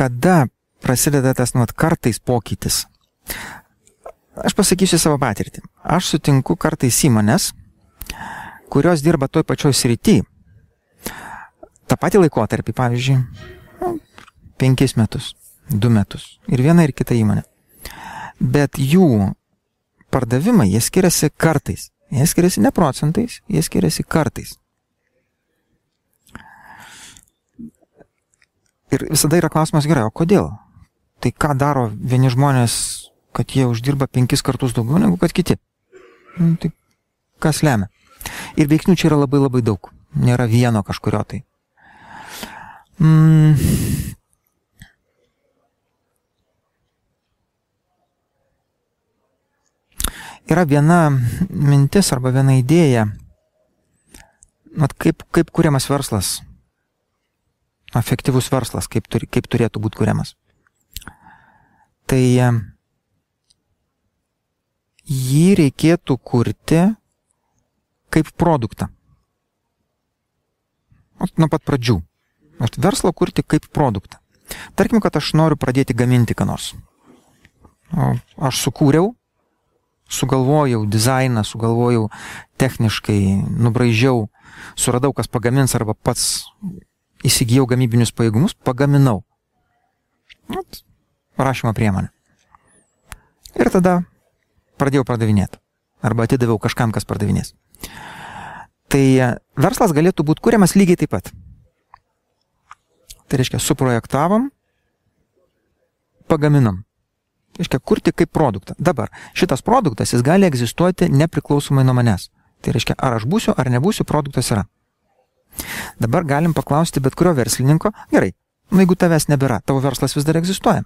kada prasideda tas nuot kartais pokytis. Aš pasakysiu savo patirtį. Aš sutinku kartais įmonės, kurios dirba toj pačioj srity. Ta pati laikotarpį, pavyzdžiui, nu, penkis metus, du metus. Ir viena ir kita įmonė. Bet jų pardavimai, jie skiriasi kartais. Jie skiriasi ne procentais, jie skiriasi kartais. Ir visada yra klausimas gerai, o kodėl? Tai ką daro vieni žmonės, kad jie uždirba penkis kartus daugiau negu kad kiti? Nu, tai kas lemia? Ir veiksnių čia yra labai labai daug. Nėra vieno kažkurio tai. Mm. Yra viena mintis arba viena idėja, mat kaip, kaip kuriamas verslas efektyvus verslas, kaip, turi, kaip turėtų būti kuriamas. Tai e, jį reikėtų kurti kaip produktą. Nuo pat pradžių. Aš verslą kurti kaip produktą. Tarkim, kad aš noriu pradėti gaminti ką nors. Aš sukūriau, sugalvojau dizainą, sugalvojau techniškai, nubraižiau, suradau, kas pagamins arba pats įsigijau gamybinius pajėgumus, pagaminau. At, rašymo priemonę. Ir tada pradėjau pardavinėti. Arba atidaviau kažkam, kas pardavinės. Tai verslas galėtų būti kuriamas lygiai taip pat. Tai reiškia, suprojektavom, pagaminam. Tai reiškia, kurti kaip produktą. Dabar šitas produktas, jis gali egzistuoti nepriklausomai nuo manęs. Tai reiškia, ar aš būsiu, ar nebūsiu, produktas yra. Dabar galim paklausti bet kurio verslininko, gerai, nu jeigu tavęs nebėra, tavo verslas vis dar egzistuoja.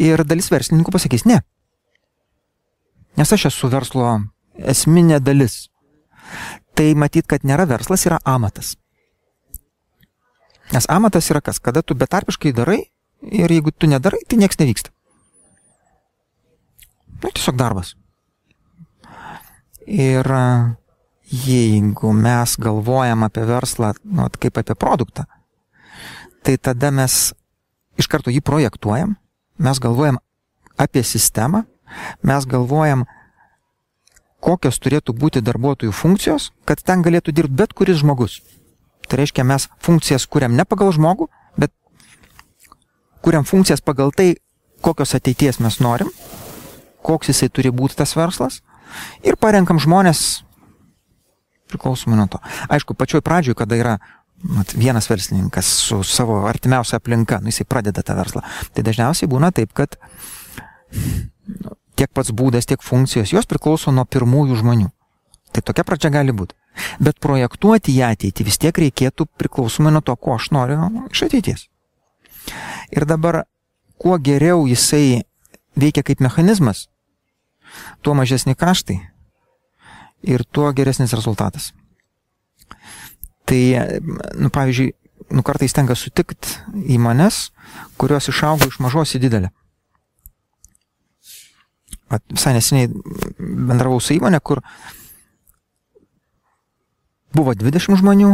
Ir dalis verslininkų pasakys, ne. Nes aš esu verslo esminė dalis. Tai matyt, kad nėra verslas, yra amatas. Nes amatas yra kas, kada tu betarpiškai darai ir jeigu tu nedarai, tai nieks nevyksta. Nu, tiesiog darbas. Ir jeigu mes galvojam apie verslą nu, kaip apie produktą, tai tada mes iš karto jį projektuojam, mes galvojam apie sistemą, mes galvojam, kokios turėtų būti darbuotojų funkcijos, kad ten galėtų dirbti bet kuris žmogus. Tai reiškia, mes funkcijas kuriam ne pagal žmogų, bet kuriam funkcijas pagal tai, kokios ateities mes norim, koks jisai turi būti tas verslas ir parenkam žmonės priklausomai nuo to. Aišku, pačioj pradžioj, kada yra mat, vienas verslininkas su savo artimiausia aplinka, nu, jisai pradeda tą verslą, tai dažniausiai būna taip, kad nu, tiek pats būdas, tiek funkcijos, jos priklauso nuo pirmųjų žmonių. Tai tokia pradžia gali būti. Bet projektuoti į ateitį vis tiek reikėtų priklausomai nuo to, ko aš noriu iš ateities. Ir dabar, kuo geriau jisai veikia kaip mechanizmas, tuo mažesni kaštai, ir tuo geresnis rezultatas. Tai, nu, pavyzdžiui, nu, kartais tenka sutikti įmonės, kurios išaugo iš mažos į didelę. At, visai neseniai bendravau su įmonė, kur buvo 20 žmonių,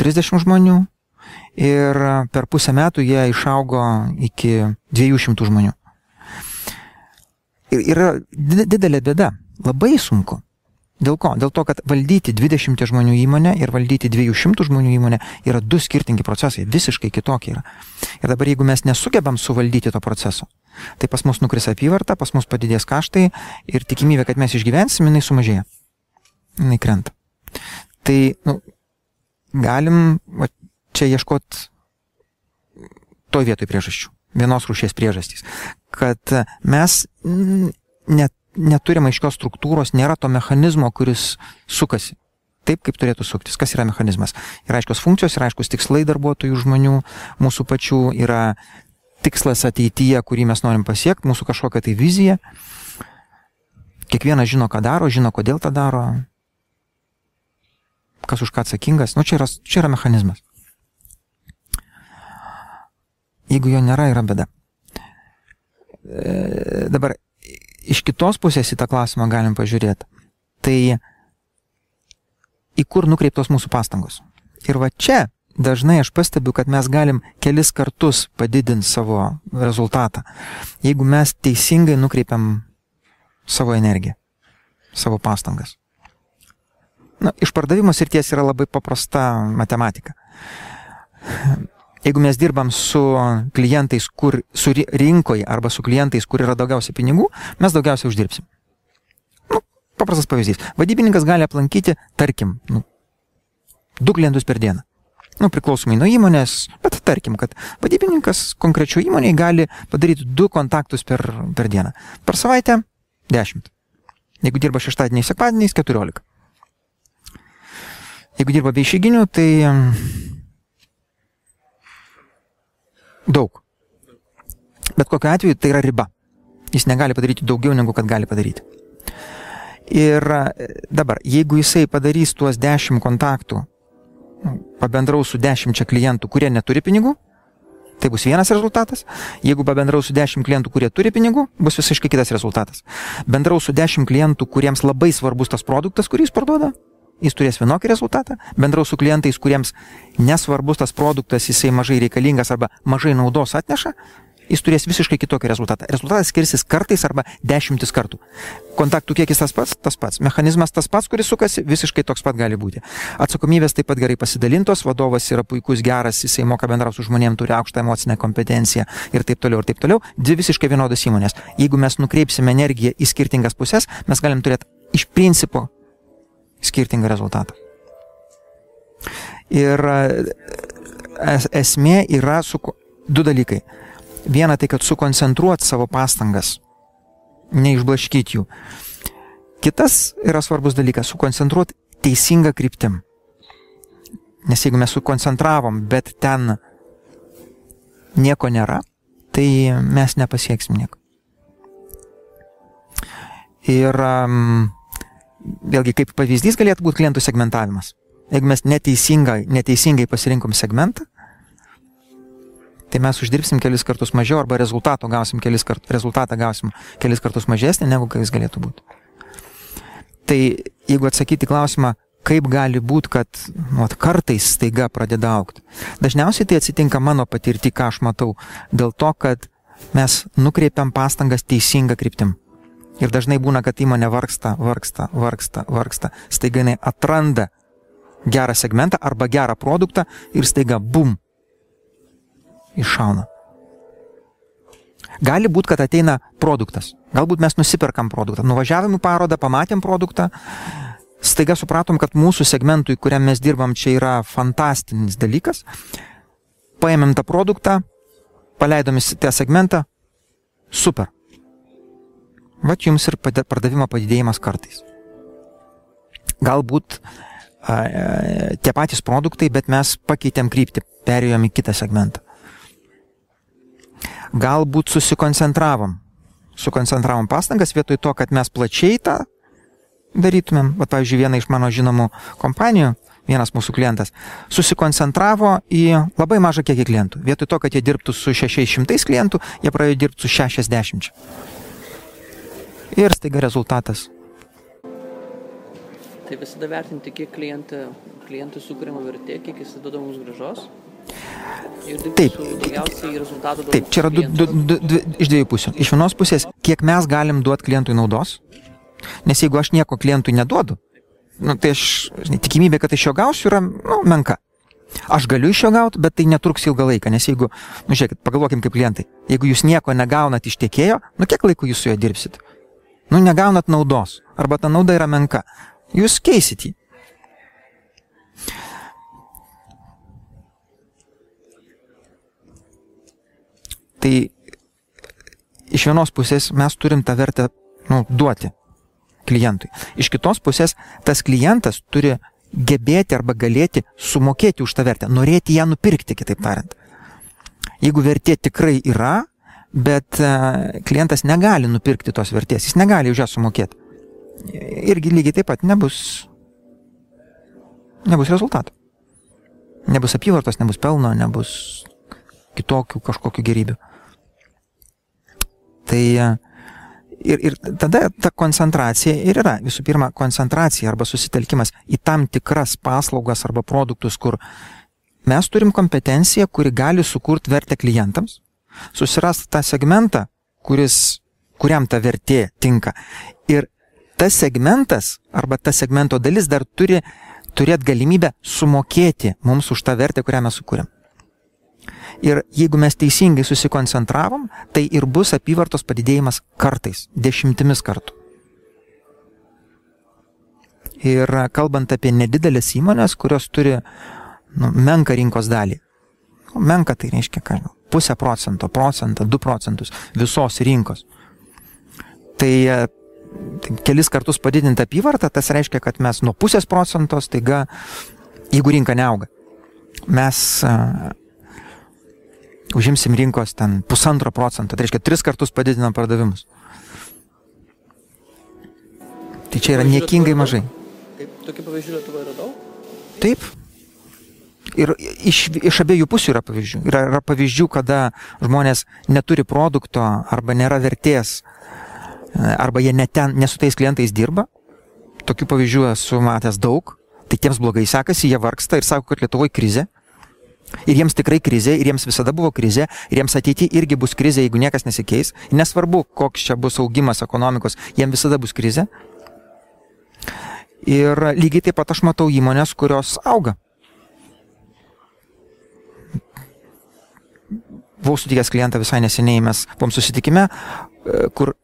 30 žmonių ir per pusę metų jie išaugo iki 200 žmonių. Ir yra didelė bėda, labai sunku. Dėl ko? Dėl to, kad valdyti 20 žmonių įmonę ir valdyti 200 žmonių įmonę yra du skirtingi procesai, visiškai kitokie yra. Ir dabar jeigu mes nesugebam suvaldyti to proceso, tai pas mus nukris apyvarta, pas mus padidės kaštai ir tikimybė, kad mes išgyvensim, jinai sumažėja. Jinai krenta. Tai nu, galim va, čia ieškoti toj vietoj priežasčių. Vienos rūšies priežastys. Kad mes net neturim aiškios struktūros, nėra to mechanizmo, kuris sukasi. Taip, kaip turėtų suktis. Kas yra mechanizmas? Yra aiškios funkcijos, yra aiškus tikslai darbuotojų žmonių, mūsų pačių, yra tikslas ateityje, kurį mes norim pasiekti, mūsų kažkokia tai vizija. Kiekvienas žino, ką daro, žino, kodėl tą daro, kas už ką atsakingas. Nu, čia yra, čia yra mechanizmas. Jeigu jo nėra, yra bėda. E, dabar iš kitos pusės į tą klausimą galim pažiūrėti. Tai į kur nukreiptos mūsų pastangos. Ir va čia dažnai aš pastebiu, kad mes galim kelis kartus padidinti savo rezultatą, jeigu mes teisingai nukreipiam savo energiją, savo pastangas. Na, iš pardavimo srities yra labai paprasta matematika. Jeigu mes dirbam su klientais, kur su rinkoje arba su klientais, kur yra daugiausia pinigų, mes daugiausiai uždirbsim. Nu, paprastas pavyzdys. Vadybininkas gali aplankyti, tarkim, nu, du klientus per dieną. Nu, priklausomai nuo įmonės, bet tarkim, kad vadybininkas konkrečių įmoniai gali padaryti du kontaktus per, per dieną. Per savaitę 10. Jeigu dirba šeštadieniais, sekmadieniais 14. Jeigu dirba be išeiginių, tai daug. Bet kokiu atveju tai yra riba. Jis negali padaryti daugiau negu kad gali padaryti. Ir dabar, jeigu jisai padarys tuos 10 kontaktų, pabendraus su 10 klientų, kurie neturi pinigų, tai bus vienas rezultatas. Jeigu pabendraus su 10 klientų, kurie turi pinigų, bus visiškai kitas rezultatas. Bendraus su 10 klientų, kuriems labai svarbus tas produktas, kurį jis parduoda, jis turės vienokį rezultatą, bendraus su klientais, kuriems nesvarbus tas produktas, jisai mažai reikalingas arba mažai naudos atneša, jis turės visiškai kitokį rezultatą. Rezultatas skirsis kartais arba dešimtis kartų. Kontaktų kiekis tas pats, tas pats. Mechanizmas tas pats, kuris sukasi, visiškai toks pat gali būti. Atsakomybės taip pat gerai pasidalintos, vadovas yra puikus, geras, jisai moka bendrauti su žmonėmis, turi aukštą emocinę kompetenciją ir taip toliau, ir taip toliau. Dvi visiškai vienodos įmonės. Jeigu mes nukreipsime energiją į skirtingas pusės, mes galim turėti iš principo skirtingą rezultatą. Ir e, esmė yra su du dalykai. Viena tai, kad sukoncentruoti savo pastangas, neišblaškyti jų. Kitas yra svarbus dalykas - sukoncentruoti teisingą kryptim. Nes jeigu mes sukoncentravom, bet ten nieko nėra, tai mes nepasieksim nieko. Ir um, vėlgi kaip pavyzdys galėtų būti klientų segmentavimas. Jeigu mes neteisingai, neteisingai pasirinkom segmentą, tai mes uždirbsim kelis kartus mažiau arba rezultato gausim kelis kart, rezultatą gausim kelis kartus mažesnį, negu jis galėtų būti. Tai jeigu atsakyti klausimą, kaip gali būti, kad nu, kartais staiga pradeda aukti. Dažniausiai tai atsitinka mano patirti, ką aš matau, dėl to, kad mes nukreipiam pastangas teisinga kryptim. Ir dažnai būna, kad įmonė vargsta, vargsta, vargsta, vargsta, staiga jinai atranda gerą segmentą arba gerą produktą ir staiga bum, iššauna. Gali būti, kad ateina produktas. Galbūt mes nusiperkam produktą. Nuvažiavam į parodą, pamatėm produktą, staiga supratom, kad mūsų segmentui, kuriam mes dirbam, čia yra fantastinis dalykas. Paėmėm tą produktą, paleidom į tą segmentą, super. Vat jums ir pardavimo padidėjimas kartais. Galbūt a, a, tie patys produktai, bet mes pakeitėm kryptį, perėjom į kitą segmentą. Galbūt susikoncentravom. Sukoncentravom pastangas vietoj to, kad mes plačiai tą darytumėm. Va, pavyzdžiui, viena iš mano žinomų kompanijų, vienas mūsų klientas, susikoncentravo į labai mažą kiekį klientų. Vietoj to, kad jie dirbtų su 600 klientų, jie pradėjo dirbti su 60. Ir staiga rezultatas. Tai visada vertinti, kiek klientų, klientų sukūrimo vertė, kiek jis duoda mums gražos. Taip, taip, čia yra du, du, du, du, iš dviejų pusių. Iš vienos pusės, kiek mes galim duoti klientui naudos, nes jeigu aš nieko klientui neduodu, nu, tai aš, žinai, tikimybė, kad iš jo gausiu, yra nu, menka. Aš galiu iš jo gauti, bet tai netruks ilgą laiką, nes jeigu, nu žiūrėkit, pagalvokim kaip klientai, jeigu jūs nieko negaunat iš tiekėjo, nu kiek laiko jūs su juo dirbsit? Nu negaunat naudos, arba ta nauda yra menka. Jūs keisit jį. Tai iš vienos pusės mes turim tą vertę nu, duoti klientui. Iš kitos pusės tas klientas turi gebėti arba galėti sumokėti už tą vertę, norėti ją nupirkti, kitaip tariant. Jeigu vertė tikrai yra, bet e, klientas negali nupirkti tos vertės, jis negali už ją sumokėti. Irgi lygiai taip pat nebus, nebus rezultatų. Nebus apyvartos, nebus pelno, nebus kitokių kažkokių gerybių. Tai ir, ir tada ta koncentracija ir yra. Visų pirma, koncentracija arba susitelkimas į tam tikras paslaugas arba produktus, kur mes turim kompetenciją, kuri gali sukurti vertę klientams, susirasti tą segmentą, kuris, kuriam ta vertė tinka. Ir tas segmentas arba ta segmento dalis dar turi turėti galimybę sumokėti mums už tą vertę, kurią mes sukūrėm. Ir jeigu mes teisingai susikoncentravom, tai ir bus apyvartos padidėjimas kartais, dešimtimis kartų. Ir kalbant apie nedidelės įmonės, kurios turi nu, menką rinkos dalį. Menka tai reiškia, ką žinau, pusę procento, procentą, du procentus visos rinkos. Tai, tai kelis kartus padidinti apyvartą, tas reiškia, kad mes nuo pusės procento staiga, jeigu rinka neauga, mes uh, užimsim rinkos ten pusantro procento, tai reiškia tris kartus padidinam pardavimus. Tai čia yra niekingai mažai. Kaip tokių pavyzdžių Lietuvoje yra daug? Taip. Ir iš, iš abiejų pusių yra pavyzdžių. Yra, yra pavyzdžių, kada žmonės neturi produkto arba nėra vertės, arba jie neten, ne su tais klientais dirba. Tokių pavyzdžių esu matęs daug. Tai tiems blogai sekasi, jie vargsta ir sako, kad Lietuvoje krizė. Ir jiems tikrai krizė, ir jiems visada buvo krizė, ir jiems ateityje irgi bus krizė, jeigu niekas nesikeis. Nesvarbu, koks čia bus augimas ekonomikos, jiems visada bus krizė. Ir lygiai taip pat aš matau įmonės, kurios auga. Buvau sutikęs klientą visai neseniai, mes buvom susitikime, e, kur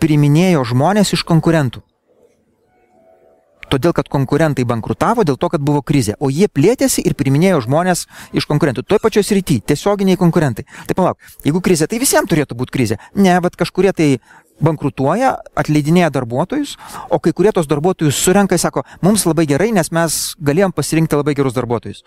priminėjo žmonės iš konkurentų todėl kad konkurentai bankrutavo dėl to, kad buvo krizė, o jie plėtėsi ir priminėjo žmonės iš konkurentų. Toj pačioj srity, tiesioginiai konkurentai. Tai palauk, jeigu krizė, tai visiems turėtų būti krizė. Ne, bet kažkurie tai bankrutuoja, atleidinėja darbuotojus, o kai kurie tos darbuotojus surenka ir sako, mums labai gerai, nes mes galėjom pasirinkti labai gerus darbuotojus.